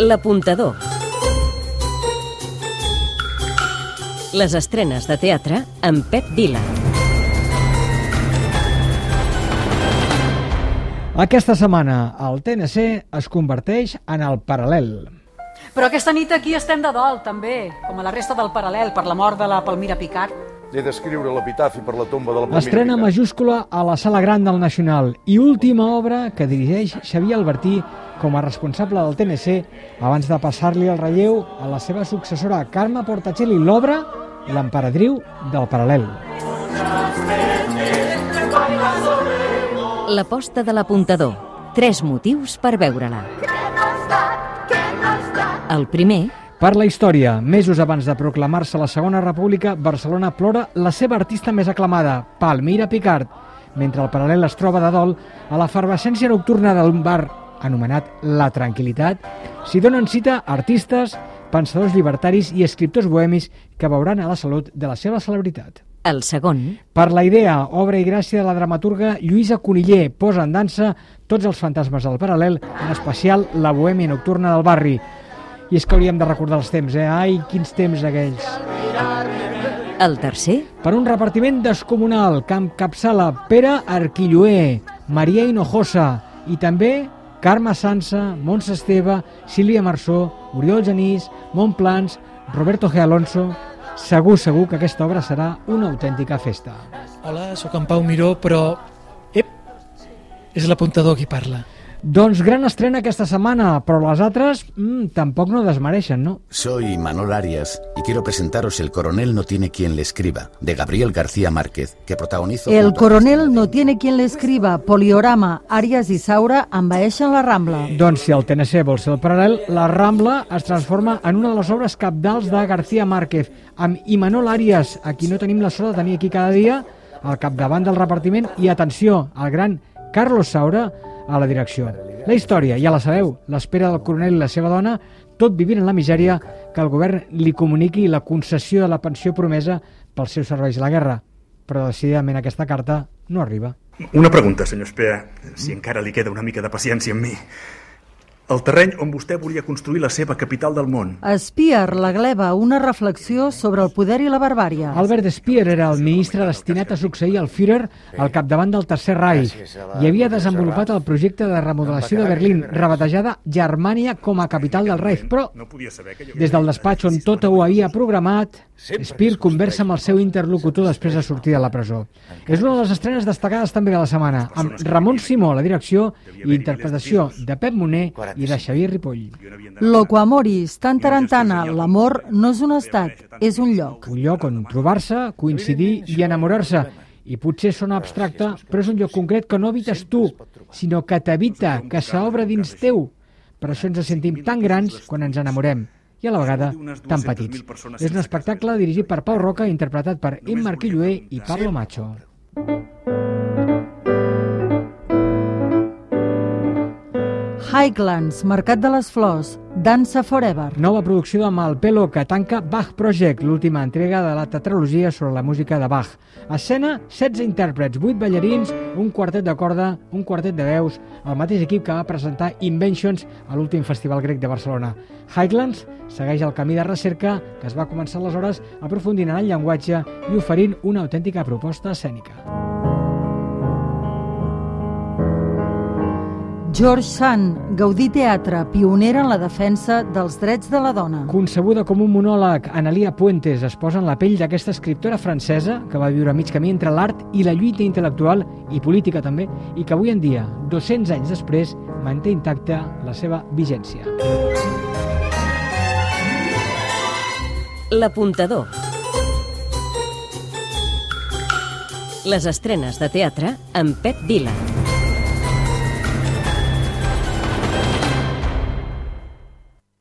L'apuntador. Les estrenes de teatre amb Pep Vila. Aquesta setmana el TNC es converteix en el paral·lel. Però aquesta nit aquí estem de dol, també, com a la resta del paral·lel, per la mort de la Palmira Picard. He d'escriure l'epitafi per la tomba de la Palmira Estrena Picard. majúscula a la Sala Gran del Nacional i última obra que dirigeix Xavier Albertí com a responsable del TNC abans de passar-li el relleu a la seva successora Carme Portacelli, l'obra L'emperadriu del paral·lel. L'aposta de l'apuntador. Tres motius per veure-la. El primer, Per la història, mesos abans de proclamar-se la Segona República, Barcelona plora la seva artista més aclamada, Palmira Picard, mentre el paral·lel es troba de dol a l'efervescència nocturna d'un bar anomenat La Tranquilitat, s'hi donen cita artistes, pensadors llibertaris i escriptors bohemis que veuran a la salut de la seva celebritat. el segon, Per la idea, obra i gràcia de la dramaturga Lluïsa Coniller posa en dansa tots els fantasmes del paral·lel, en especial la bohèmia nocturna del barri. I és que hauríem de recordar els temps, eh? Ai, quins temps aquells. el tercer, Per un repartiment descomunal, Camp Capçala, Pere Arquilloé, Maria Hinojosa i també Carme Sansa, Montse Esteve, Sílvia Marsó, Oriol Genís, Montplans, Roberto G. Alonso... Segur, segur que aquesta obra serà una autèntica festa. Hola, sóc en Pau Miró, però... Ep, és l'apuntador qui parla. Doncs gran estrena aquesta setmana, però les altres mm, tampoc no desmereixen, no? Soy Manol Arias y quiero presentaros El coronel no tiene quien le escriba, de Gabriel García Márquez, que protagonizó... El coronel no tiene quien le escriba. Poliorama, Àries i Saura envaeixen la Rambla. Doncs si el TNC vol ser el paral·lel, la Rambla es transforma en una de les obres capdals de García Márquez, amb Imanol Arias, a qui no tenim la sort de tenir aquí cada dia, al capdavant del repartiment, i atenció, el gran Carlos Saura a la direcció. La història, ja la sabeu, l'espera del coronel i la seva dona, tot vivint en la misèria, que el govern li comuniqui la concessió de la pensió promesa pels seus serveis a la guerra. Però decididament aquesta carta no arriba. Una pregunta, senyor Espea, si encara li queda una mica de paciència amb mi. El terreny on vostè volia construir la seva capital del món. Spear, la gleba, una reflexió sobre el poder i la barbària. Albert Speer era el ministre destinat a succeir el Führer al capdavant del Tercer Reich i havia desenvolupat el projecte de remodelació de Berlín, rebatejada Germània com a capital del Reich, però des del despatx on tot ho havia programat, Speer conversa amb el seu interlocutor després de sortir de la presó. És una de les estrenes destacades també de la setmana, amb Ramon Simó a la direcció i interpretació de Pep Moner i de Xavier Ripoll. Loquamoris, tan tarantana, l'amor no és un estat, és un lloc. Un lloc on trobar-se, coincidir i enamorar-se. I potser sona abstracte, però és un lloc concret que no habites tu, sinó que t'habita, que s'obre dins teu. Per això ens sentim tan grans quan ens enamorem i a la vegada tan petits. És un espectacle dirigit per Pau Roca, interpretat per Imma Arquilloé i Pablo Macho. Highlands, Mercat de les Flors, Dansa Forever. Nova producció de Malpelo que tanca Bach Project, l'última entrega de la tetralogia sobre la música de Bach. Escena, 16 intèrprets, 8 ballarins, un quartet de corda, un quartet de veus, el mateix equip que va presentar Inventions a l'últim Festival Grec de Barcelona. Highlands segueix el camí de recerca que es va començar aleshores aprofundint en el llenguatge i oferint una autèntica proposta escènica. George Sand, Gaudí Teatre, pionera en la defensa dels drets de la dona. Concebuda com un monòleg, Analia Puentes es posa en la pell d'aquesta escriptora francesa que va viure a mig camí entre l'art i la lluita intel·lectual i política també, i que avui en dia, 200 anys després, manté intacta la seva vigència. l'apuntador. Les estrenes de teatre amb Pep Vila.